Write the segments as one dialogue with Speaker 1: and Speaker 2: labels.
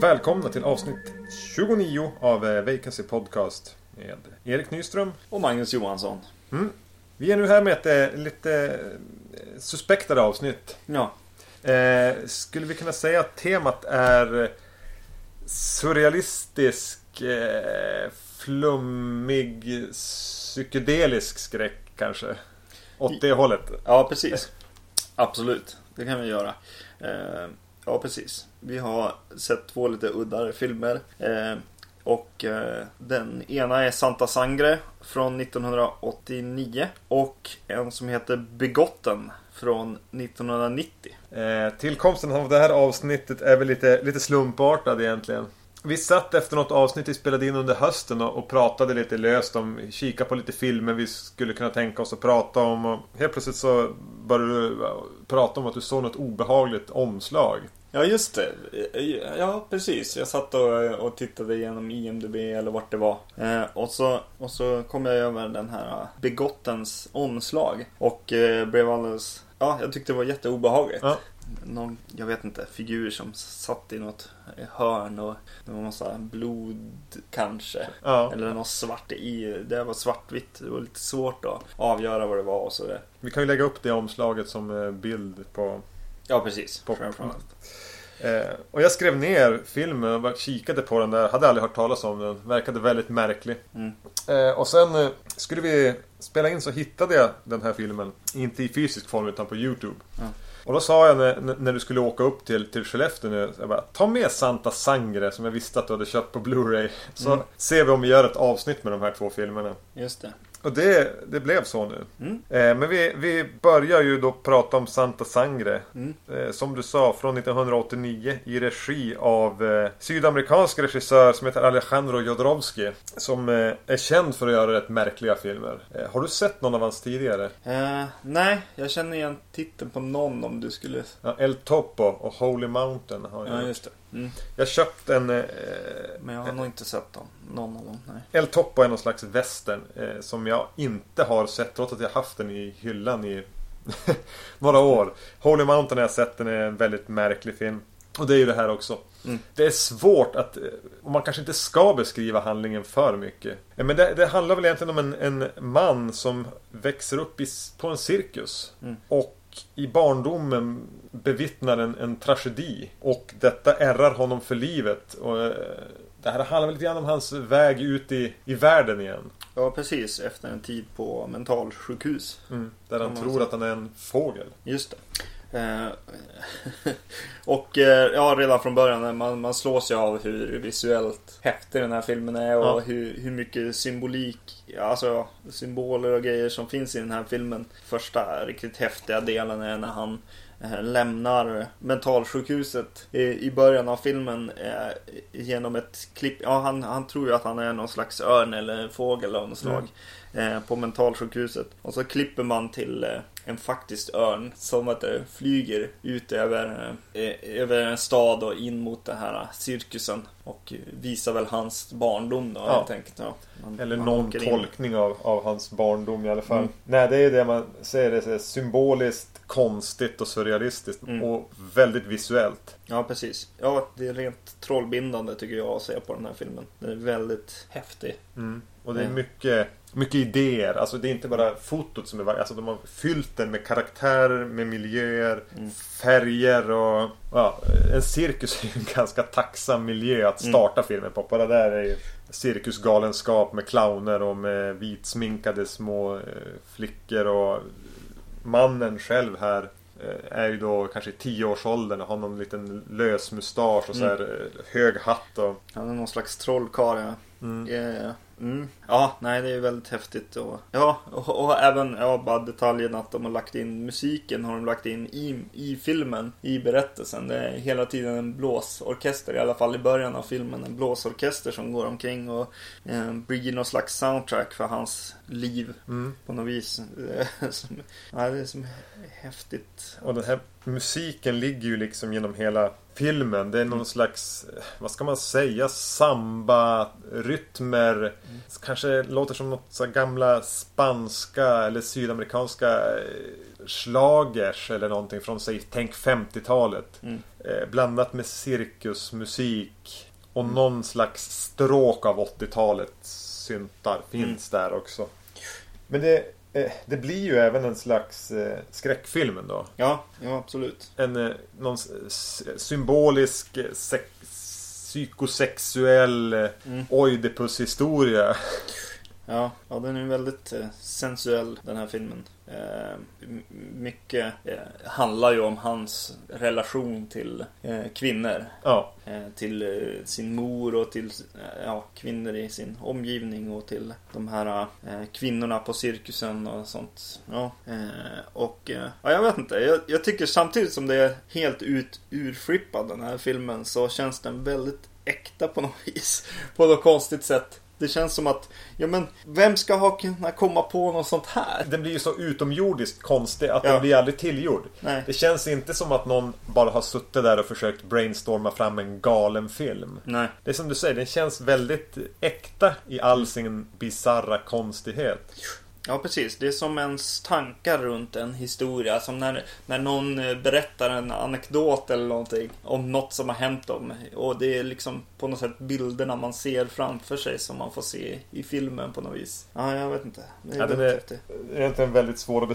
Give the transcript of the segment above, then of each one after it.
Speaker 1: Välkomna till avsnitt 29 av eh, Vacancy Podcast med Erik Nyström.
Speaker 2: Och Magnus Johansson.
Speaker 1: Vi är nu här med ett eh, lite eh, suspektare avsnitt.
Speaker 2: Ja.
Speaker 1: Eh, skulle vi kunna säga att temat är surrealistisk, eh, flummig, psykedelisk skräck kanske? Åt det hållet.
Speaker 2: Ja, precis. Absolut. Det kan vi göra. Eh, ja, precis. Vi har sett två lite uddare filmer. Eh, och eh, den ena är Santa Sangre från 1989. Och en som heter Begotten från 1990.
Speaker 1: Eh, tillkomsten av det här avsnittet är väl lite, lite slumpartad egentligen. Vi satt efter något avsnitt vi spelade in under hösten och, och pratade lite löst om, kika på lite filmer vi skulle kunna tänka oss att prata om. Och helt plötsligt så började du eh, prata om att du såg något obehagligt omslag.
Speaker 2: Ja, just det. Ja, precis. Jag satt och, och tittade igenom IMDB eller vart det var. Eh, och, så, och så kom jag över den här Begottens omslag. Och eh, blev alldeles... Ja, jag tyckte det var jätteobehagligt.
Speaker 1: Ja.
Speaker 2: Någon, jag vet inte, figur som satt i något hörn och det var massa blod kanske.
Speaker 1: Ja.
Speaker 2: Eller något svart i. Det var svartvitt. Det var lite svårt att avgöra vad det var och sådär.
Speaker 1: Vi kan ju lägga upp det omslaget som eh, bild på...
Speaker 2: Ja, precis. Framförallt.
Speaker 1: Eh, och jag skrev ner filmen och kikade på den där. Hade aldrig hört talas om den. Verkade väldigt märklig.
Speaker 2: Mm.
Speaker 1: Eh, och sen eh, skulle vi spela in så hittade jag den här filmen. Inte i fysisk form utan på Youtube.
Speaker 2: Ja.
Speaker 1: Och då sa jag när, när du skulle åka upp till, till Skellefteå nu. Jag bara, ta med Santa Sangre som jag visste att du hade köpt på Blu-ray. Så
Speaker 2: Mm.
Speaker 1: ser vi om vi gör ett avsnitt med de här två filmerna.
Speaker 2: Just det.
Speaker 1: Och det, det blev så nu.
Speaker 2: Mm.
Speaker 1: Eh, men vi, vi börjar ju då prata om Santa Sangre.
Speaker 2: Mm.
Speaker 1: Eh, som du sa, från 1989 i regi av eh, sydamerikansk regissör som heter Alejandro Jodorowsky. Som är känd för att göra rätt märkliga filmer. Har du sett någon av hans tidigare?
Speaker 2: Nej, jag känner igen titeln på någon om du skulle...
Speaker 1: Ja, El Topo och Holy Mountain har jag.
Speaker 2: Ja, just det. Mm.
Speaker 1: Jag köpte en... Eh,
Speaker 2: Men jag har nog inte sett dem. Någon av dem, nej.
Speaker 1: El Topo är någon slags western eh, som jag inte har sett trots att jag haft den i hyllan i några år. Holy Mountain har jag sett, den är en väldigt märklig film. Och det är ju det här också.
Speaker 2: Mm.
Speaker 1: Det är svårt att, eh, och man kanske inte ska beskriva handlingen för mycket. Eh, Men det, det handlar väl egentligen om en, en man som växer upp i, på en cirkus.
Speaker 2: Mm.
Speaker 1: Och i barndomen bevittnar en, en tragedi. Och detta ärrar honom för livet. Och, eh, det här handlar lite grann om hans väg ut i, i världen igen.
Speaker 2: Ja, precis. Efter en tid på mentalsjukhus.
Speaker 1: Mm. Där han tror att han är en fågel.
Speaker 2: Just det. Eh, och eh, ja, redan från början man, man slås ju av hur visuellt häftig den här filmen är och
Speaker 1: Ja.
Speaker 2: hur, hur mycket symbolik, alltså symboler och grejer som finns i den här filmen. Första riktigt häftiga delen är när han eh, lämnar mentalsjukhuset i, början av filmen eh, genom ett klipp. Ja, han, han tror ju att han är någon slags örn eller fågel av något slag eh, på mentalsjukhuset. Och så klipper man till eh, en faktisk örn som att det flyger ut över, eh, över en stad och in mot den här cirkusen. Och visar väl hans barndom då
Speaker 1: Ja.
Speaker 2: helt enkelt. Ja. Man-
Speaker 1: Eller
Speaker 2: man
Speaker 1: någon tolkning av, av hans barndom i alla fall.
Speaker 2: Mm.
Speaker 1: Nej, det är det man säger. Det är symboliskt, konstigt och surrealistiskt.
Speaker 2: Mm.
Speaker 1: Och väldigt visuellt.
Speaker 2: Ja, precis. Ja, det är rent trollbindande tycker jag att se på den här filmen. Den är väldigt häftig.
Speaker 1: Mm. Och det är
Speaker 2: Mm.
Speaker 1: mycket, mycket idéer. Alltså det är inte bara fotot som är var- Alltså de har fyllt den med karaktärer, med miljöer,
Speaker 2: Mm.
Speaker 1: färger och... Ja, en cirkus är ju en ganska tacksam miljö att
Speaker 2: Mm.
Speaker 1: starta filmen på. Bara där är ju cirkusgalenskap med clowner och med vitsminkade små eh, flickor och mannen själv här eh, är ju då kanske i tioårsåldern och har någon liten lös mustasch och så
Speaker 2: Mm.
Speaker 1: här eh, hög hatt och...
Speaker 2: Han är någon slags trollkarl. Ja.
Speaker 1: Mm.
Speaker 2: Eh, Mm. Ja, nej det är väldigt häftigt. Och, ja, och, och, även ja, bara detaljen att de har lagt in musiken har de lagt in i, i filmen, i berättelsen. Det är hela tiden en blåsorkester, i alla fall i början av filmen. En blåsorkester som går omkring och eh, blir någon slags soundtrack för hans liv
Speaker 1: Mm.
Speaker 2: på något vis. Som, ja, det är som häftigt.
Speaker 1: Och den här musiken ligger ju liksom genom hela filmen. Det är någon slags, eh, vad ska man säga, samba-rytmer. Kanske låter som något så gamla spanska eller sydamerikanska eh, schlagers eller någonting från säg, tänk 50-talet.
Speaker 2: Mm.
Speaker 1: Eh, blandat med cirkusmusik. Och någon slags stråk av 80-talets syntar finns där också. Men det, eh, det blir ju även en slags eh, skräckfilm då.
Speaker 2: Ja, ja absolut.
Speaker 1: En eh, någon symbolisk sex, psykosexuell eh,
Speaker 2: Mm.
Speaker 1: Oidipus-historia.
Speaker 2: Ja, ja den är väldigt eh, sensuell den här filmen. Eh, mycket eh, handlar ju om hans relation till kvinnor.
Speaker 1: Ja,
Speaker 2: till sin mor och till ja, kvinnor i sin omgivning och till de här kvinnorna på cirkusen och sånt. Ja, och ja, jag vet inte. Jag, jag tycker samtidigt som det är helt ut urflippad den här filmen så känns den väldigt äkta på något vis. På något konstigt sätt. Det känns som att, ja men, vem ska ha kunnat komma på något sånt här?
Speaker 1: den blir ju så utomjordiskt konstig att
Speaker 2: Ja.
Speaker 1: den blir aldrig tillgjord.
Speaker 2: Nej.
Speaker 1: Det känns inte som att någon bara har suttit där och försökt brainstorma fram en galen film.
Speaker 2: Nej.
Speaker 1: Det är som du säger, den känns väldigt äkta i all sin bizarra konstighet.
Speaker 2: Ja, precis. Det är som ens tankar runt en historia. Som när, när någon eh, berättar en anekdot eller någonting om något som har hänt dem. Och det är liksom på något sätt bilderna man ser framför sig som man får se i filmen på något vis. Ja, jag vet inte. Det är
Speaker 1: Ja, den
Speaker 2: väldigt
Speaker 1: är- egentligen väldigt svår att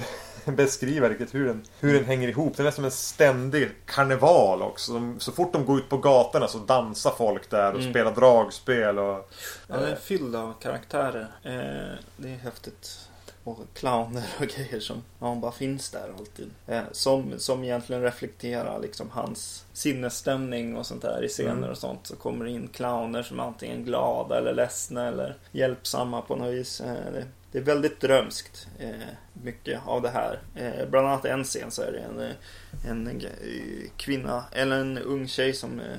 Speaker 1: be- beskriva riktigt hur den, hur den hänger ihop. Den är som en ständig karneval också. Så fort de går ut på gatorna så dansar folk där och
Speaker 2: Mm.
Speaker 1: spelar dragspel och...
Speaker 2: Ja, den är fylld av karaktärer. Eh, det är häftigt. Och clowner och grejer som ja, bara finns där alltid. Eh, som, som egentligen reflekterar liksom hans sinnesstämning och sånt där i scener
Speaker 1: Mm.
Speaker 2: och sånt. Så kommer det in clowner som är antingen glada eller ledsna eller hjälpsamma på något vis. Eh, det, det är väldigt drömskt. Eh, mycket av det här. Eh, bland annat en scen så är det en, eh, en eh, kvinna eller en ung tjej som eh,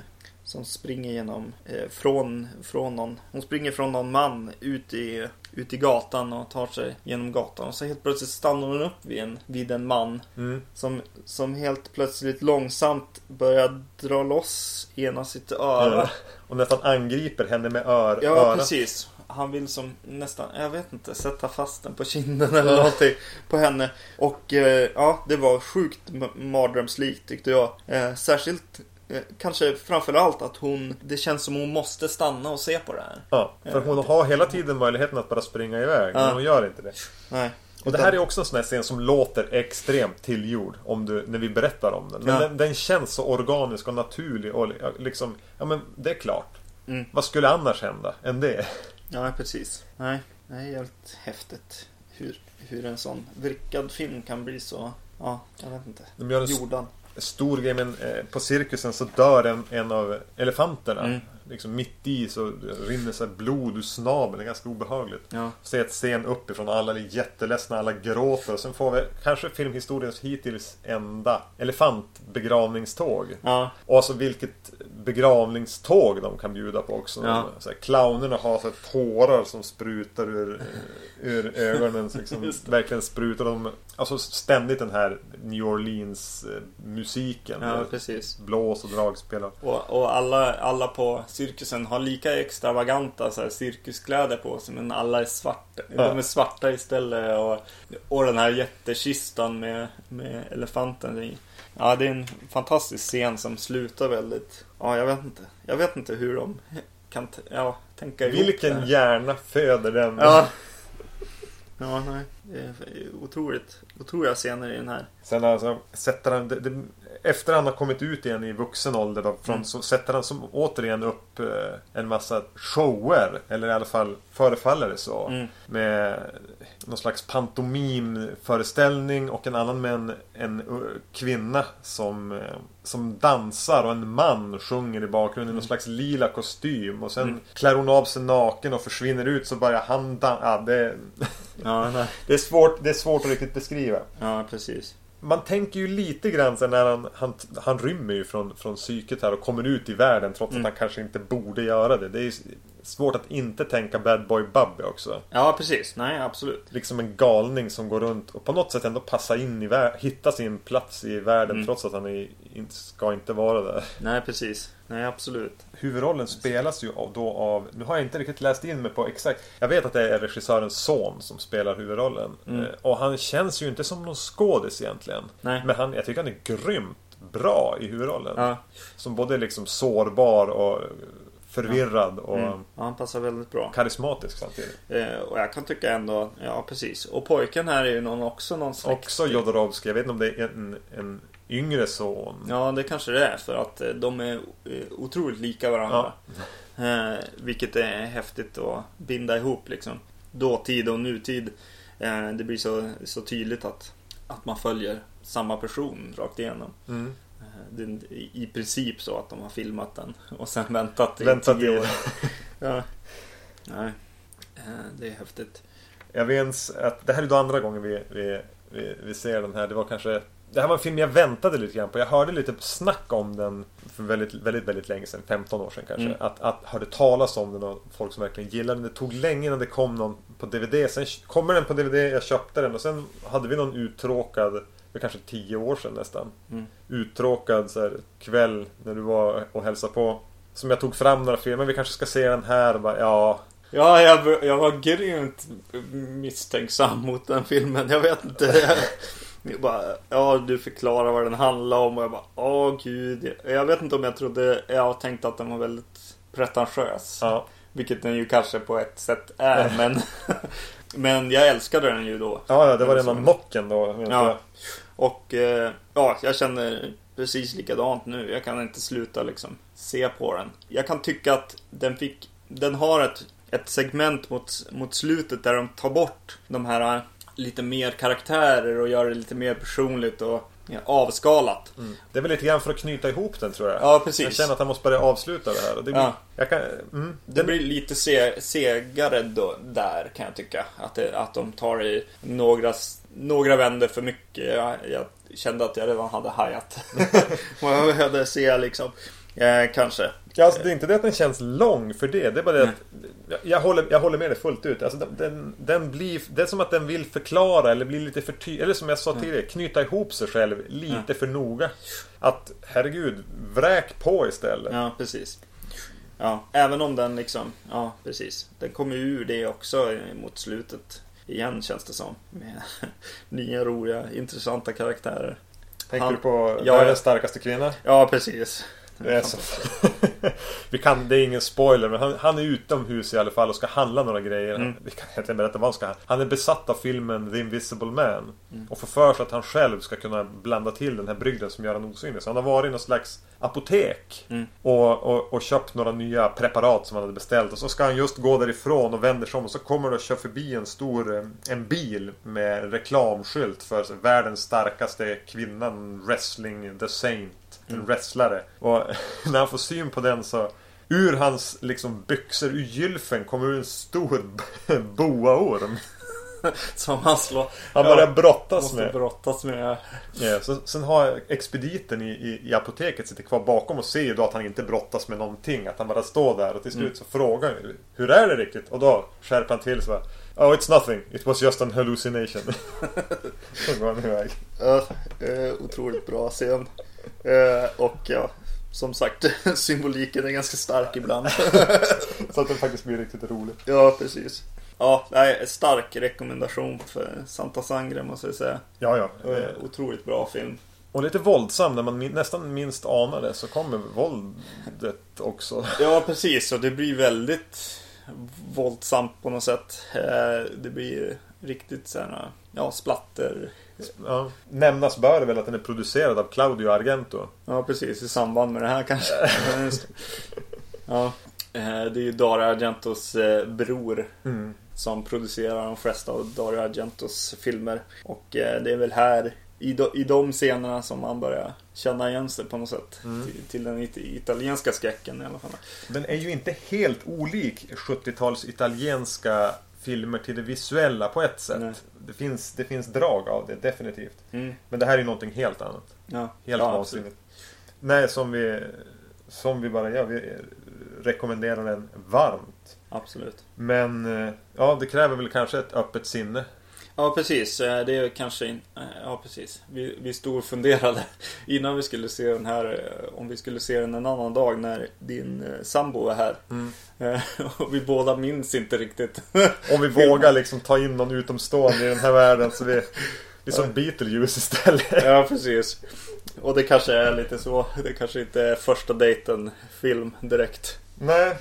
Speaker 2: som springer genom eh, från, från någon Hon springer från någon man ut i, ut i gatan och tar sig genom gatan och så helt plötsligt stannar hon upp vid en, vid en man
Speaker 1: Mm.
Speaker 2: som, som helt plötsligt långsamt börjar dra loss ena sitt öra.
Speaker 1: Ja. Och nästan angriper henne med ör,
Speaker 2: Ja,
Speaker 1: örat.
Speaker 2: precis. Han vill som nästan, jag vet inte, sätta fast den på kinden eller någonting på henne. Och eh, ja, det var sjukt ma- mardrömslikt tyckte jag. Eh, särskilt, eh, kanske framförallt att hon, det känns som hon måste stanna och se på det här.
Speaker 1: Ja, för hon har hela tiden möjligheten att bara springa iväg. Men
Speaker 2: Ja.
Speaker 1: hon gör inte det.
Speaker 2: Nej.
Speaker 1: Och det här är också en sån här scen som låter extremt tillgjord om du, när vi berättar om den. Men
Speaker 2: Ja.
Speaker 1: den, den känns så organisk och naturlig och liksom, ja men det är klart.
Speaker 2: Mm.
Speaker 1: Vad skulle annars hända än det?
Speaker 2: Ja, precis. Nej, det är helt häftigt. Hur, hur en sån vrickad film kan bli så, ja, jag vet inte.
Speaker 1: De gör en s-
Speaker 2: Jordan.
Speaker 1: Stor grej, men eh, på cirkusen så dör en, en av elefanterna.
Speaker 2: Mm.
Speaker 1: Liksom mitt i så rinner så blod ur snabeln. Det är ganska obehagligt.
Speaker 2: Ja.
Speaker 1: Se ett scen uppifrån, alla är jätteledsna, alla gråter. Och sen får vi kanske filmhistoriens hittills enda elefantbegravningståg.
Speaker 2: Ja,
Speaker 1: Och alltså vilket begravningståg de kan bjuda på också.
Speaker 2: Ja.
Speaker 1: Så här, clownerna har så här tårar som sprutar ur, ur ögonen. Så liksom, verkligen sprutar de. Alltså ständigt den här New Orleans eh, musiken.
Speaker 2: ja precis.
Speaker 1: Blås och dragspel. och-
Speaker 2: Och, alla, alla på cirkusen har lika extravaganta så här, cirkuskläder på sig men alla är svarta.
Speaker 1: Ja.
Speaker 2: De är svarta istället och, och den här jättekistan med, med elefanten i. Ja, det är en fantastisk scen som slutar väldigt... Ja, jag vet inte. Jag vet inte hur de kan ja, tänka ihop
Speaker 1: Vilken hjärna föder den?
Speaker 2: Ja. Ja, nej. otroligt, otroliga scener i den här.
Speaker 1: Sen alltså, sätter han, det, det, efter han har kommit ut igen i vuxen ålder då, från,
Speaker 2: Mm.
Speaker 1: så sätter han som återigen upp eh, en massa shower. Eller i alla fall förefaller det så.
Speaker 2: Mm.
Speaker 1: Med någon slags pantomimföreställning och en annan med en, uh, kvinna som, eh, som dansar och en man sjunger i bakgrunden i någon slags lila kostym. Och sen
Speaker 2: Mm.
Speaker 1: klär hon av sig naken och försvinner ut så börjar han dansa. Ja, det,
Speaker 2: Ja,
Speaker 1: det, är svårt, det är svårt att riktigt beskriva.
Speaker 2: ja, precis.
Speaker 1: Man tänker ju lite grann så när han, han, han rymmer ju från, från psyket här och kommer ut i världen trots
Speaker 2: Mm.
Speaker 1: att han kanske inte borde göra det. Det är svårt att inte tänka Bad Boy Bubby också.
Speaker 2: Ja, precis. Nej, absolut.
Speaker 1: Liksom en galning som går runt och på något sätt ändå passar in i världen, hitta sin plats i världen
Speaker 2: Mm.
Speaker 1: trots att han är, ska inte vara där.
Speaker 2: Nej, precis. Nej, absolut.
Speaker 1: Huvudrollen spelas ju då av, nu har jag inte riktigt läst in mig på exakt, jag vet att det är regissörens son som spelar huvudrollen.
Speaker 2: Mm.
Speaker 1: Eh, Och han känns ju inte som någon skådis egentligen.
Speaker 2: Nej.
Speaker 1: Men han, jag tycker han är grymt bra i huvudrollen.
Speaker 2: Ja.
Speaker 1: Som både liksom sårbar och förvirrad och
Speaker 2: Mm. ja, han passar väldigt bra.
Speaker 1: karismatisk samtidigt.
Speaker 2: Eh, och jag kan tycka ändå, ja precis. Och pojken här är ju någon, också någon slags...
Speaker 1: Också Jodorowsky, jag vet inte om det är en, en yngre son.
Speaker 2: Ja, det kanske det är för att eh, de är eh, otroligt lika varandra. Eh, vilket är häftigt att binda ihop liksom. Dåtid och nutid. Eh, det blir så, så tydligt att, att man följer samma person rakt igenom.
Speaker 1: Mm.
Speaker 2: Eh, det i princip så att de har filmat den och sen väntat i
Speaker 1: Väntat
Speaker 2: tio år. ja. Nej, eh, det är häftigt.
Speaker 1: Jag minns att det här är då andra gången vi, vi, vi, vi ser den här. Det var kanske det här var en film jag väntade lite grann på. Jag hörde lite snack om den för väldigt, väldigt, väldigt länge sedan. 15 år sedan kanske.
Speaker 2: Mm.
Speaker 1: Att, att hörde talas om den och folk som verkligen gillade den. Det tog länge innan det kom någon på DVD. Sen kommer den på DVD, jag köpte den och sen hade vi någon uttråkad för kanske 10 år sedan nästan.
Speaker 2: Mm.
Speaker 1: Uttråkad så här, kväll när du var och hälsade på. Som jag tog fram några filmer. Vi kanske ska se den här. Och bara, ja,
Speaker 2: Ja, jag, jag var grymt misstänksam mot den filmen. Jag vet inte. Jag, jag bara, ja, du förklarar vad den handlar om och jag bara, åh gud. Jag vet inte om jag trodde, jag tänkte att den var väldigt pretentiös.
Speaker 1: ja.
Speaker 2: Vilket den ju kanske på ett sätt är, men Men jag älskade den ju då.
Speaker 1: Ja, ja, det var rena mocken då.
Speaker 2: Ja.
Speaker 1: jag.
Speaker 2: Och eh, ja, jag känner precis likadant nu. Jag kan inte sluta liksom se på den. Jag kan tycka att den fick, den har ett, ett segment mot, mot slutet där de tar bort de här lite mer karaktärer och gör det lite mer personligt och avskalat.
Speaker 1: Det är väl lite grann för att knyta ihop den tror jag.
Speaker 2: Ja, precis.
Speaker 1: Jag känner att han måste börja avsluta det här. Det blir,
Speaker 2: Ja.
Speaker 1: jag kan, mm,
Speaker 2: Det blir lite se, segare då, där kan jag tycka. Att, det, att de tar i några, några vänder för mycket. Jag, jag kände att jag redan hade hajat. Vad jag behövde se liksom. Eh, kanske.
Speaker 1: Ja, alltså, det är inte det att den känns lång för det. Det är bara det att jag, håller, jag håller med dig fullt ut. Alltså, den, den, blir, det är som att den vill förklara eller bli lite för tydlig. Eller som jag sa tidigare, knyta ihop sig själv lite för noga. Att herregud, vräk på istället.
Speaker 2: Ja, precis. Ja, även om den liksom, ja precis. Den kommer ju ur det också mot slutet. Igen känns det som. Med nya roliga, intressanta karaktärer.
Speaker 1: Tänker
Speaker 2: Han-
Speaker 1: du på
Speaker 2: Ja,
Speaker 1: världens
Speaker 2: ja.
Speaker 1: starkaste kvinna?
Speaker 2: Ja, precis.
Speaker 1: Det är, så. Vi kan, det är ingen spoiler men han, han är utomhus i alla fall och ska handla några grejer.
Speaker 2: Mm.
Speaker 1: Vi kan egentligen berätta vad han ska Han är besatt av filmen The Invisible Man.
Speaker 2: Mm.
Speaker 1: Och får för sig att han själv ska kunna blanda till den här brygden som gör han osynlig. Så han har varit i någon slags apotek.
Speaker 2: Mm.
Speaker 1: Och, och, och köpt några nya preparat som han hade beställt. Och så ska han just gå därifrån och vänder sig om. Och så kommer det att köra förbi en stor eh, en bil med reklamskylt för världens starkaste kvinnan wrestling the saint. En wrestlare. Och när han får syn på den så Ur hans liksom byxor, ur gylfen kommer en stor boaorm.
Speaker 2: Som han slår.
Speaker 1: Han börjar brottas
Speaker 2: måste
Speaker 1: med.
Speaker 2: brottas med.
Speaker 1: Ja, så, sen har expediten i, i, i apoteket sitter kvar bakom och ser ju då att han inte brottas med någonting. Att han bara står där och till slut så frågar han Hur är det riktigt? Och då skärper han till sig bara, Oh it's nothing, it was just an hallucination. så går han iväg.
Speaker 2: Ja, otroligt bra scen. Eh, och ja, som sagt, symboliken är ganska stark ibland.
Speaker 1: Så att den faktiskt blir riktigt rolig.
Speaker 2: ja, precis. Ja, nej, stark rekommendation för Santa Sangre måste jag säga.
Speaker 1: Ja, ja.
Speaker 2: Otroligt bra film.
Speaker 1: Och lite våldsam, när man min, nästan minst anar det så kommer våldet också.
Speaker 2: Ja, precis. Och det blir väldigt våldsamt på något sätt. Eh, det blir riktigt så här ja, splatter.
Speaker 1: Ja. Nämnas bör väl att den är producerad av Claudio Argento.
Speaker 2: Ja, precis. I samband med det här kanske. ja. Eh, det är ju Dario Argentos eh, bror.
Speaker 1: Mm.
Speaker 2: Som producerar de flesta av Dario Argentos filmer. Och eh, det är väl här i de, i de scenerna som man börjar känna igen sig på något sätt.
Speaker 1: Mm.
Speaker 2: Till, till den it italienska skräcken i alla fall.
Speaker 1: Den är ju inte helt olik 70-tals italienska filmer till det visuella på ett sätt. Det finns, det finns drag av det, definitivt.
Speaker 2: Mm.
Speaker 1: Men det här är någonting helt annat.
Speaker 2: Ja,
Speaker 1: Helt
Speaker 2: ja,
Speaker 1: vansinnigt. Nej, som vi, som vi bara gör. Vi rekommenderar den varmt.
Speaker 2: Absolut.
Speaker 1: Men eh, ja, det kräver väl kanske ett öppet sinne.
Speaker 2: Ja precis, Eh, det är kanske in... eh, Ja precis. Vi, vi stod och funderade innan vi skulle se den här eh, Om vi skulle se den en annan dag när din sambo var här.
Speaker 1: Mm.
Speaker 2: Och vi båda minns inte riktigt.
Speaker 1: Om vi vågar liksom ta in någon utomstående i den här världen så vi... Det är som Beetlejuice istället.
Speaker 2: Ja precis. Och det kanske är lite så. Det kanske inte är första dejten film direkt.
Speaker 1: Nej,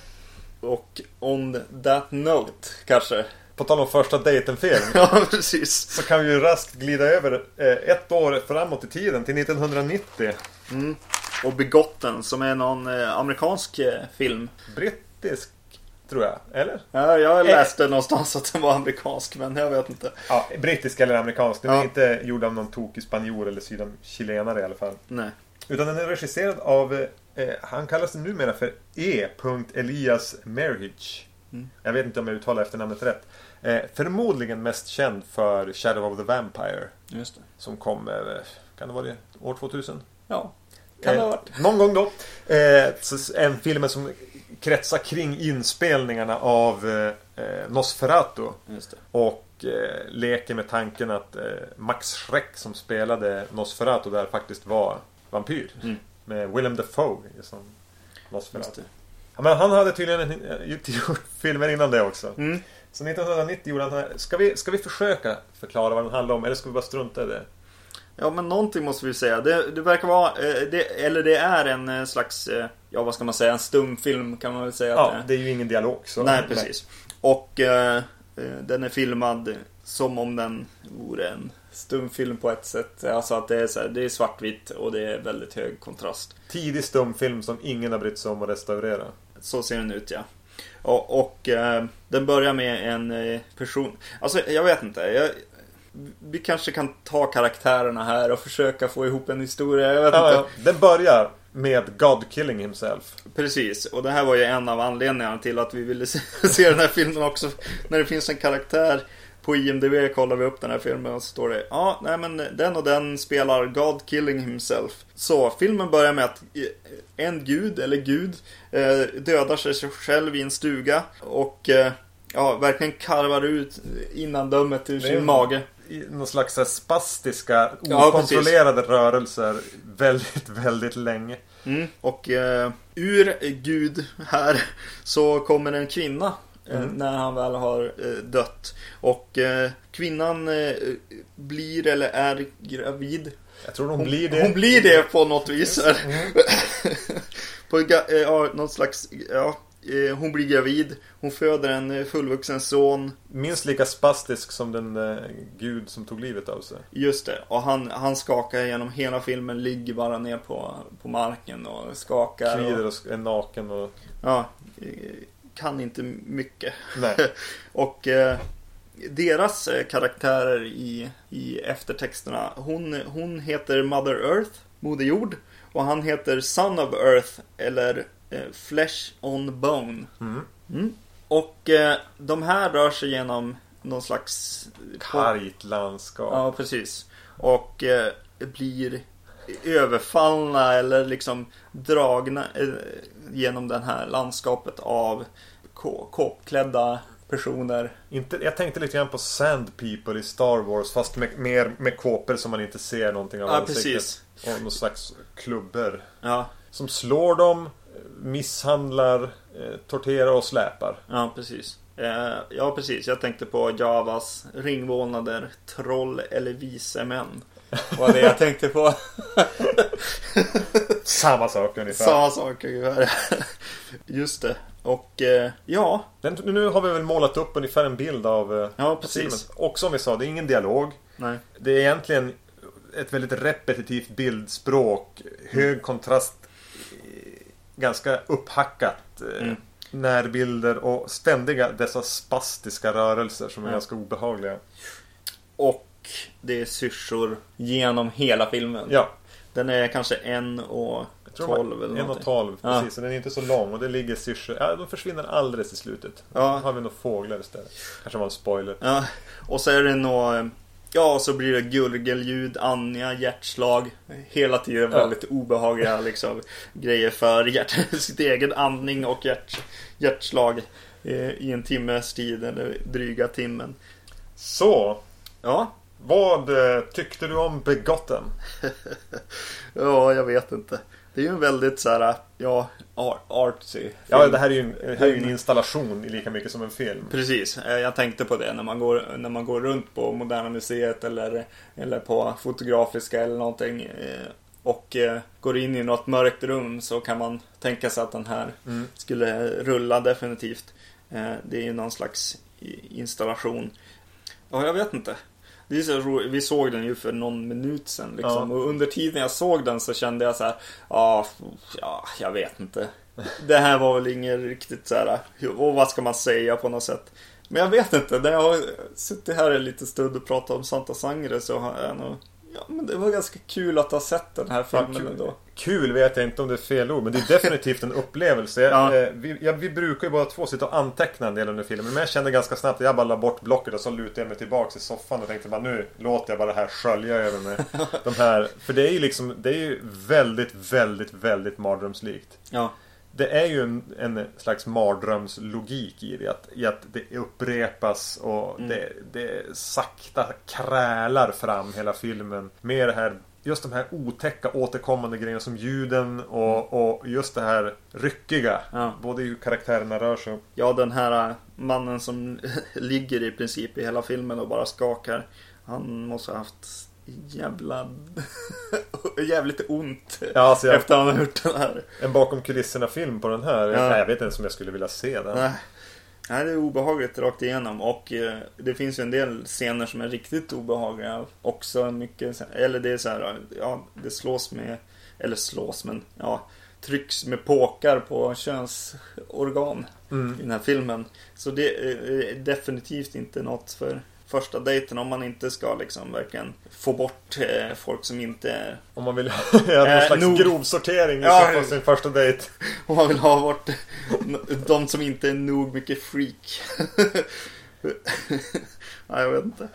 Speaker 2: Och on that note kanske.
Speaker 1: På tal om första dejten-film.
Speaker 2: Ja precis.
Speaker 1: Så kan vi ju raskt glida över eh, ett år framåt i tiden till 1990.
Speaker 2: Mm. Och Begotten som är någon eh, amerikansk eh, film.
Speaker 1: Brittisk, tror jag. Eller?
Speaker 2: Ja, jag läste någonstans att den var amerikansk men jag vet inte.
Speaker 1: Ja, brittisk eller amerikansk. Den är
Speaker 2: Ja.
Speaker 1: inte gjord av någon tokig spanjor eller sydamerikanare i alla fall.
Speaker 2: Nej.
Speaker 1: Utan den är regisserad av, eh, han kallas numera för E. Elias Merhige.
Speaker 2: Mm.
Speaker 1: Jag vet inte om jag uttalar efternamnet rätt. Eh, förmodligen mest känd för Shadow of the Vampire.
Speaker 2: Just det.
Speaker 1: Som kom, eh, kan det vara det, år 2000?
Speaker 2: Ja. Kan det ha varit.
Speaker 1: Eh, någon gång då. Eh, en film som kretsar kring inspelningarna av eh, eh, Nosferatu. Och eh, leker med tanken att eh, Max Schreck som spelade Nosferatu där faktiskt var vampyr.
Speaker 2: Mm.
Speaker 1: Med Willem Dafoe som Nosferatu. Ja, men han hade tydligen en, eh, gjort filmer innan det också.
Speaker 2: Mm.
Speaker 1: Så 1990 gjorde han här. Ska vi, ska vi försöka förklara vad den handlar om eller ska vi bara strunta i det?
Speaker 2: Ja men någonting måste vi säga. Det, det verkar vara, eh, det, eller det är en eh, slags, eh, ja vad ska man säga, en stumfilm kan man väl säga
Speaker 1: Ja,
Speaker 2: det är.
Speaker 1: det är ju ingen dialog. Så,
Speaker 2: Nej precis. Och eh, den är filmad som om den vore en stumfilm på ett sätt. Alltså att det är, så här, det är svartvitt och det är väldigt hög kontrast.
Speaker 1: Tidig stumfilm som ingen har brytt sig om att restaurera.
Speaker 2: Så ser den ut ja. Och, och eh, den börjar med en eh, person. Alltså jag vet inte. Jag, vi kanske kan ta karaktärerna här och försöka få ihop en historia. Jag vet
Speaker 1: Ja,
Speaker 2: inte.
Speaker 1: ja. Den börjar med God killing himself.
Speaker 2: Precis, och det här var ju en av anledningarna till att vi ville se, se den här filmen också. När det finns en karaktär på IMDB kollar vi upp den här filmen och så står det Ja, nej men den och den spelar God killing himself. Så filmen börjar med att eh, en gud, eller gud, eh, dödar sig själv i en stuga och eh, ja, verkligen karvar ut innandömet ur sin mage.
Speaker 1: Någon slags här spastiska,
Speaker 2: Ja,
Speaker 1: okontrollerade rörelser väldigt, väldigt länge.
Speaker 2: Mm. Och eh, ur Gud här så kommer en kvinna
Speaker 1: Mm.
Speaker 2: när han väl har eh, dött. Och eh, kvinnan eh, blir eller är gravid.
Speaker 1: Jag tror hon, blir det. Mm.
Speaker 2: Hon blir det på något vis. på ga- eh, ja, något slags, ja, eh, hon blir gravid. Hon föder en eh, fullvuxen son.
Speaker 1: Minst lika spastisk som den eh, gud som tog livet av sig.
Speaker 2: Just det. Och han, han skakar genom hela filmen, ligger bara ner på, på marken och skakar.
Speaker 1: Kvider
Speaker 2: Och,
Speaker 1: och är naken och...
Speaker 2: ja, eh, kan inte mycket. Och eh, deras eh, karaktärer i, i eftertexterna. Hon, hon heter Mother Earth, Moder Jord. Och han heter Son of Earth eller eh, Flesh on Bone.
Speaker 1: Mm.
Speaker 2: Mm. Och eh, de här rör sig genom någon slags...
Speaker 1: Kargt landskap.
Speaker 2: Ja, precis. Och eh, blir överfallna eller liksom dragna eh, genom det här landskapet av kåpklädda personer.
Speaker 1: Inte, jag tänkte lite grann på Sand People i Star Wars fast med, mer med kåpor som man inte ser någonting av
Speaker 2: Ja,
Speaker 1: ansiktet.
Speaker 2: precis.
Speaker 1: Och någon slags klubbor.
Speaker 2: Ja,
Speaker 1: Som slår dem, misshandlar, eh, torterar och släpar.
Speaker 2: ja precis. Eh, ja, precis. Jag tänkte på Javas ringvålnader, troll eller vise män. Var det jag tänkte på.
Speaker 1: Samma sak ungefär.
Speaker 2: Samma sak ungefär. Just det. Och eh, ja.
Speaker 1: Den, nu har vi väl målat upp ungefär en bild av eh,
Speaker 2: Ja,
Speaker 1: filmen.
Speaker 2: precis.
Speaker 1: Och som vi sa, det är ingen dialog.
Speaker 2: Nej.
Speaker 1: Det är egentligen ett väldigt repetitivt bildspråk. Hög kontrast. eh, Ganska upphackat. eh,
Speaker 2: Mm.
Speaker 1: Närbilder och ständiga dessa spastiska rörelser som är
Speaker 2: Ja.
Speaker 1: ganska obehagliga.
Speaker 2: Och det är syrsor genom hela filmen.
Speaker 1: Ja,
Speaker 2: Den är kanske en och
Speaker 1: jag tror
Speaker 2: tolv
Speaker 1: det
Speaker 2: eller
Speaker 1: var en och
Speaker 2: någonting.
Speaker 1: tolv.
Speaker 2: Ja.
Speaker 1: Precis, så den är inte så lång och det ligger syrsor. Ja, de försvinner alldeles i slutet.
Speaker 2: Ja.
Speaker 1: Då har vi nog fåglar istället. Kanske var en spoiler.
Speaker 2: Ja, och så är det nog... Ja, och så blir det gurgelljud, Anja, hjärtslag. Hela tiden
Speaker 1: Ja.
Speaker 2: väldigt obehagliga liksom, grejer för hjärt, sitt egen andning och hjärt, hjärtslag. eh, I en timmes tid, eller dryga timmen.
Speaker 1: Så,
Speaker 2: Ja,
Speaker 1: vad eh, tyckte du om Begotten?
Speaker 2: ja jag vet inte. Det är ju en väldigt så här, ja, ar- artsy film.
Speaker 1: Ja, det här är ju en, det här är en installation lika mycket som en film.
Speaker 2: Precis, eh, jag tänkte på det när man går, när man går runt på Moderna Museet eller, eller på Fotografiska eller någonting eh, och eh, går in i något mörkt rum så kan man tänka sig att den här
Speaker 1: Mm.
Speaker 2: skulle rulla definitivt. Det är ju någon slags installation. Ja, jag vet inte. Det är så ro- vi såg den ju för någon minut sedan liksom.
Speaker 1: Ja.
Speaker 2: Och under tiden jag såg den så kände jag så här. Ja, ja, jag vet inte. Det här var väl inget riktigt så här. Och vad ska man säga på något sätt. Men jag vet inte. När jag har suttit här en liten stund och pratat om Santa Sangre så har jag nog... Ja, men det var ganska kul att ha sett den här filmen
Speaker 1: kul.
Speaker 2: ändå.
Speaker 1: Kul vet jag inte om det är fel ord, men det är definitivt en upplevelse.
Speaker 2: Ja.
Speaker 1: Eh, vi, ja, vi brukar ju bara två sitta och anteckna en del under filmen, men jag kände ganska snabbt att jag bara la bort blocket och så lutade jag mig tillbaks i soffan och tänkte bara nu låter jag bara det här skölja över mig. De här, för det är ju liksom, det är ju väldigt, väldigt, väldigt mardrömslikt.
Speaker 2: Ja.
Speaker 1: Det är ju en, en slags mardrömslogik i det. Att, I att det upprepas och
Speaker 2: Mm.
Speaker 1: det, det sakta krälar fram hela filmen. Med det här, just de här otäcka återkommande grejerna som ljuden och, och just det här ryckiga.
Speaker 2: Ja.
Speaker 1: Både hur karaktärerna rör sig.
Speaker 2: Ja, den här äh, mannen som ligger i princip i hela filmen och bara skakar. Han måste ha haft jävla... jävligt ont.
Speaker 1: Ja, alltså jag,
Speaker 2: Efter att han har gjort den här.
Speaker 1: en bakom kulisserna film på den här.
Speaker 2: Ja.
Speaker 1: Nej, jag vet inte ens om jag skulle vilja se den.
Speaker 2: Nej. Nej, det är obehagligt rakt igenom. Och eh, det finns ju en del scener som är riktigt obehagliga. Också mycket, eller det är så här, ja, det slås med, eller slås, men ja, trycks med påkar på könsorgan
Speaker 1: Mm.
Speaker 2: i den här filmen. Så det är definitivt inte något för första dejten om man inte ska liksom verkligen få bort eh, folk som inte är...
Speaker 1: Om man vill göra någon
Speaker 2: Eh,
Speaker 1: slags
Speaker 2: nog-
Speaker 1: ja,
Speaker 2: Ja.
Speaker 1: på sin första dejt.
Speaker 2: Om man vill ha bort de som inte är nog mycket freak. Nej, jag vet inte.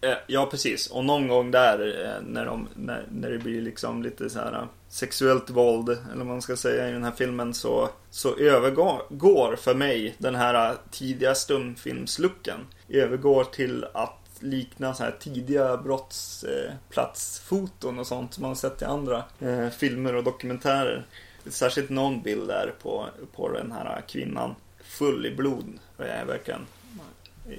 Speaker 2: Eh, ja, precis. Och någon gång där eh, när, de, när, när det blir liksom lite så här eh, sexuellt våld, eller vad man ska säga i den här filmen, så, så övergår för mig den här tidiga stumfilmslucken övergår till att likna så här tidiga brottsplatsfoton och sånt som man har sett i andra eh, filmer och dokumentärer. Särskilt någon bild där på, på den här kvinnan full i blod. Och jag är verkligen,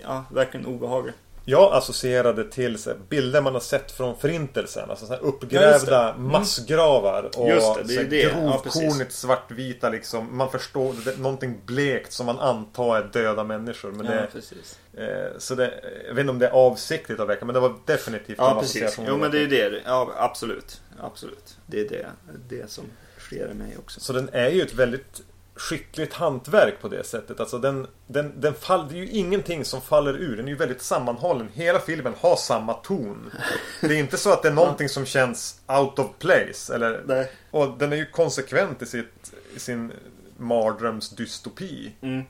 Speaker 2: ja, verkligen obehaglig.
Speaker 1: Jag associerade till bilder man har sett från förintelsen. Alltså så här
Speaker 2: Ja,
Speaker 1: uppgrävda
Speaker 2: det. Mm.
Speaker 1: massgravar. Och
Speaker 2: Just det, det är det. Ja,
Speaker 1: grovkornigt
Speaker 2: precis.
Speaker 1: svartvita liksom. Man förstår det, någonting blekt som man antar är döda människor. Men
Speaker 2: ja,
Speaker 1: det,
Speaker 2: precis.
Speaker 1: eh, så det, jag vet inte om det är avsiktligt att väcka men det var definitivt
Speaker 2: Ja,
Speaker 1: de
Speaker 2: precis. Jo, men det är det. Ja, absolut. Absolut. Det är det, det som sker i mig också.
Speaker 1: Så den är ju ett väldigt skickligt hantverk på det sättet. Alltså den, den, den fall, det är ju ingenting som faller ur. Den är ju väldigt sammanhållen. Hela filmen har samma ton. Det är inte så att det är någonting som känns out of place. Eller,
Speaker 2: Nej.
Speaker 1: och den är ju konsekvent i, sitt, i sin mardrömsdystopi.
Speaker 2: Mm.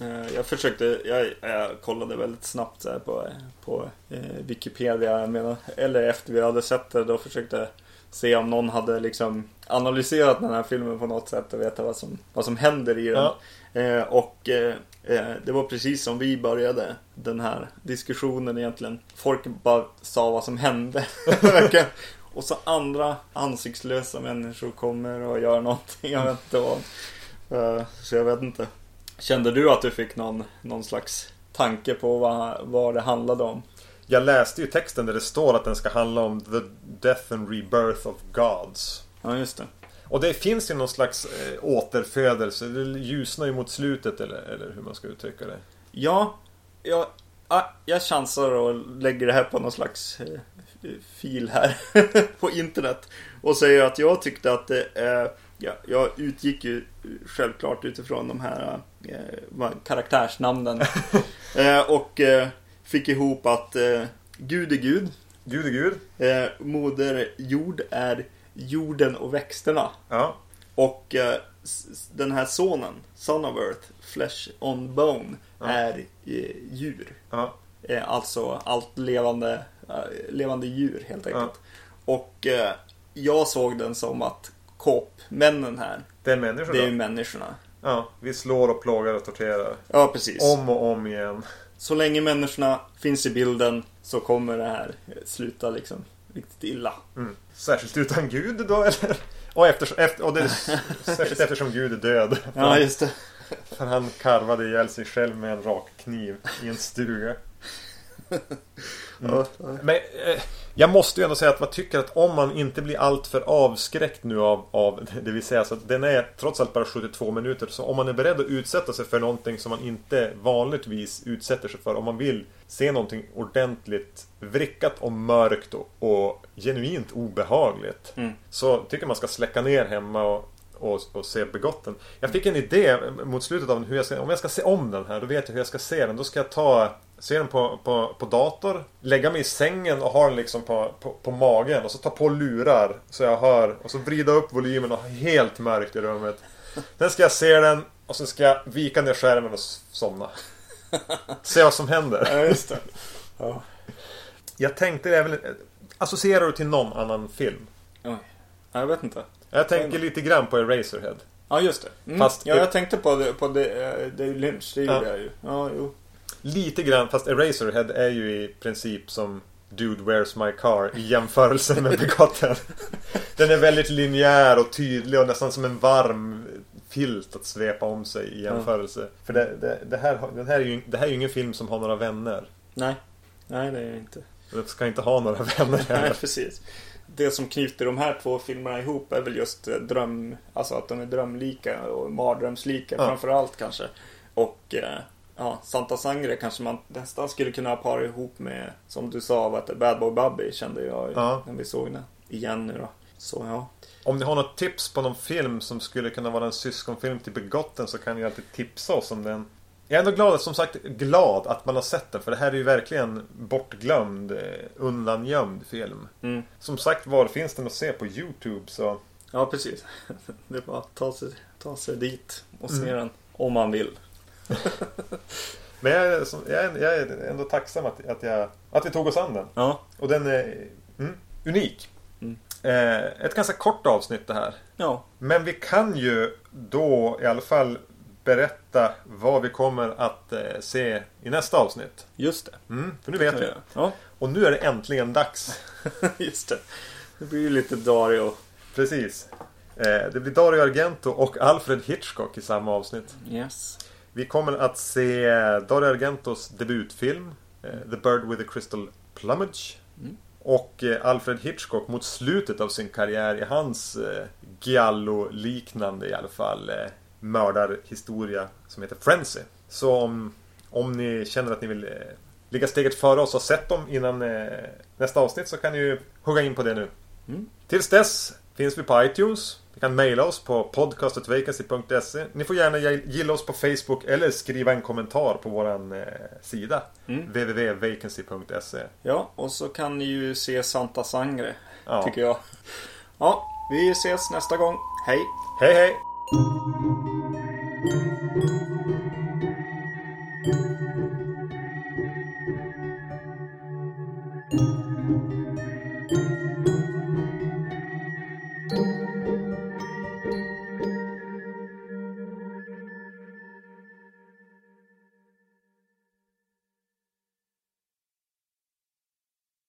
Speaker 2: Eh, Jag försökte, jag, jag kollade väldigt snabbt på, på eh, Wikipedia, medan, eller efter vi hade sett det, då försökte se om någon hade liksom analyserat den här filmen på något sätt och veta vad som, vad som händer i den.
Speaker 1: Ja.
Speaker 2: Eh, och eh, eh, det var precis som vi började den här diskussionen egentligen. Folk bara sa vad som hände. Och så andra ansiktslösa människor kommer och gör någonting. Jag vet inte vad. Eh, så jag vet inte. Kände du att du fick någon, någon slags tanke på vad, vad det handlade om?
Speaker 1: Jag läste ju texten där det står att den ska handla om the death and rebirth of gods.
Speaker 2: Ja, just det.
Speaker 1: Och det finns ju någon slags eh, återfödelse. Det ljusnar ju mot slutet eller, eller hur man ska uttrycka det.
Speaker 2: Ja, jag, ah, jag chansar och lägger det här på någon slags eh, fil här på internet. Och säger att jag tyckte att det eh, ja, jag utgick ju självklart utifrån de här eh, karaktärsnamnen. eh, och eh, fick ihop att eh, Gud är Gud.
Speaker 1: Gud är Gud.
Speaker 2: Eh, moder jord är jorden och växterna.
Speaker 1: Ja.
Speaker 2: Och eh, den här sonen, Son of Earth, Flesh on Bone,
Speaker 1: Ja.
Speaker 2: är eh, djur.
Speaker 1: Ja.
Speaker 2: Eh, alltså allt levande, eh, levande djur helt enkelt. Och jag såg den som att kåpmännen här,
Speaker 1: Det är människor
Speaker 2: det är människorna.
Speaker 1: Ja. Vi slår och plågar och torterar.
Speaker 2: Ja, precis.
Speaker 1: Om och om igen.
Speaker 2: Så länge människorna finns i bilden så kommer det här sluta liksom riktigt illa.
Speaker 1: Mm. Särskilt utan Gud då eller? Och, eftersom, efter, och det är särskilt eftersom Gud är död.
Speaker 2: Ja, just det.
Speaker 1: För han karvade ihjäl sig själv med en rak kniv i en stuga.
Speaker 2: Ja,
Speaker 1: Men eh, jag måste ju ändå säga att man tycker att om man inte blir alltför avskräckt nu av, av det vill säga så att den är trots allt bara 72 minuter. Så om man är beredd att utsätta sig för någonting som man inte vanligtvis utsätter sig för. Om man vill se någonting ordentligt vrickat och mörkt och, och genuint obehagligt.
Speaker 2: Mm.
Speaker 1: Så tycker man ska släcka ner hemma och och, och se Begotten. Jag fick en idé mot slutet av hur jag ska, om jag ska se om den här, då vet jag hur jag ska se den. Då ska jag ta, se den på, på, på dator, lägga mig i sängen och ha den liksom på, på, på magen och så ta på lurar så jag hör och så vrida upp volymen och ha helt mörkt i rummet. Sen ska jag se den och så ska jag vika ner skärmen och somna. Se vad som händer.
Speaker 2: ja just det. Ja.
Speaker 1: Jag tänkte även, associerar du till någon annan film?
Speaker 2: Ja, Jag vet inte.
Speaker 1: Jag tänker lite grann på Eraserhead.
Speaker 2: Ja, just det. Mm.
Speaker 1: Fast-
Speaker 2: ja, jag tänkte på det, på det, eh, David Lynch, det
Speaker 1: Ja.
Speaker 2: gjorde jag ju. Ja, jo.
Speaker 1: Lite grann, fast Eraserhead är ju i princip som Dude Where's My Car i jämförelse med Begotten. Den är väldigt linjär och tydlig och nästan som en varm filt att svepa om sig i jämförelse. För det, det, det, här, den här är ju, det här är ju ingen film som har några vänner.
Speaker 2: Nej. Nej, det är jag inte.
Speaker 1: Den ska inte ha några vänner
Speaker 2: Nej,
Speaker 1: heller.
Speaker 2: precis. Det som knyter de här två filmerna ihop är väl just eh, dröm, alltså att de är drömlika och mardrömslika
Speaker 1: Ja.
Speaker 2: framför allt kanske. Och eh, ja, Santa Sangre kanske man nästan skulle kunna para ihop med, som du sa, vad Bad Boy Bubby kände jag
Speaker 1: Ja.
Speaker 2: när vi såg den igen nu då. Så ja.
Speaker 1: Om ni har något tips på någon film som skulle kunna vara en syskonfilm till Begotten så kan ni alltid tipsa oss om den. Jag är ändå glad, som sagt, glad att man har sett den för det här är ju verkligen bortglömd, eh, undangömd film.
Speaker 2: Mm.
Speaker 1: Som sagt var finns den att se på Youtube så
Speaker 2: Ja, precis. Det är bara att ta sig, ta sig dit och se
Speaker 1: Mm.
Speaker 2: den om man vill.
Speaker 1: Men jag är, jag är, jag är ändå tacksam att, att, jag, att vi tog oss an den.
Speaker 2: Ja.
Speaker 1: Och den är mm, unik.
Speaker 2: Mm.
Speaker 1: Eh, ett ganska kort avsnitt det här.
Speaker 2: Ja.
Speaker 1: Men vi kan ju då i alla fall berätta vad vi kommer att eh, se i nästa avsnitt.
Speaker 2: Just det.
Speaker 1: Mm, för nu vet vi.
Speaker 2: Ja,
Speaker 1: Och nu är det äntligen dags.
Speaker 2: just det. Det blir ju lite Dario.
Speaker 1: Precis. Eh, det blir Dario Argento och Alfred Hitchcock i samma avsnitt.
Speaker 2: Yes.
Speaker 1: Vi kommer att se Dario Argentos debutfilm eh, The Bird with the Crystal Plumage.
Speaker 2: Mm.
Speaker 1: Och Alfred Hitchcock mot slutet av sin karriär i hans Giallo-liknande i alla fall mördarhistoria som heter Frenzy. Så om, om ni känner att ni vill eh, ligga steget före oss och sett dem innan eh, nästa avsnitt så kan ni ju hugga in på det nu.
Speaker 2: Mm.
Speaker 1: Tills dess finns vi på iTunes. Ni kan mejla oss på podcastetvacancy.se. Ni får gärna gilla oss på Facebook eller skriva en kommentar på våran eh, sida.
Speaker 2: Mm.
Speaker 1: www.vacancy.se
Speaker 2: Ja, och så kan ni ju se Santa Sangre,
Speaker 1: Ja.
Speaker 2: tycker jag. Ja, vi ses nästa gång. Hej!
Speaker 1: Hej hej! Música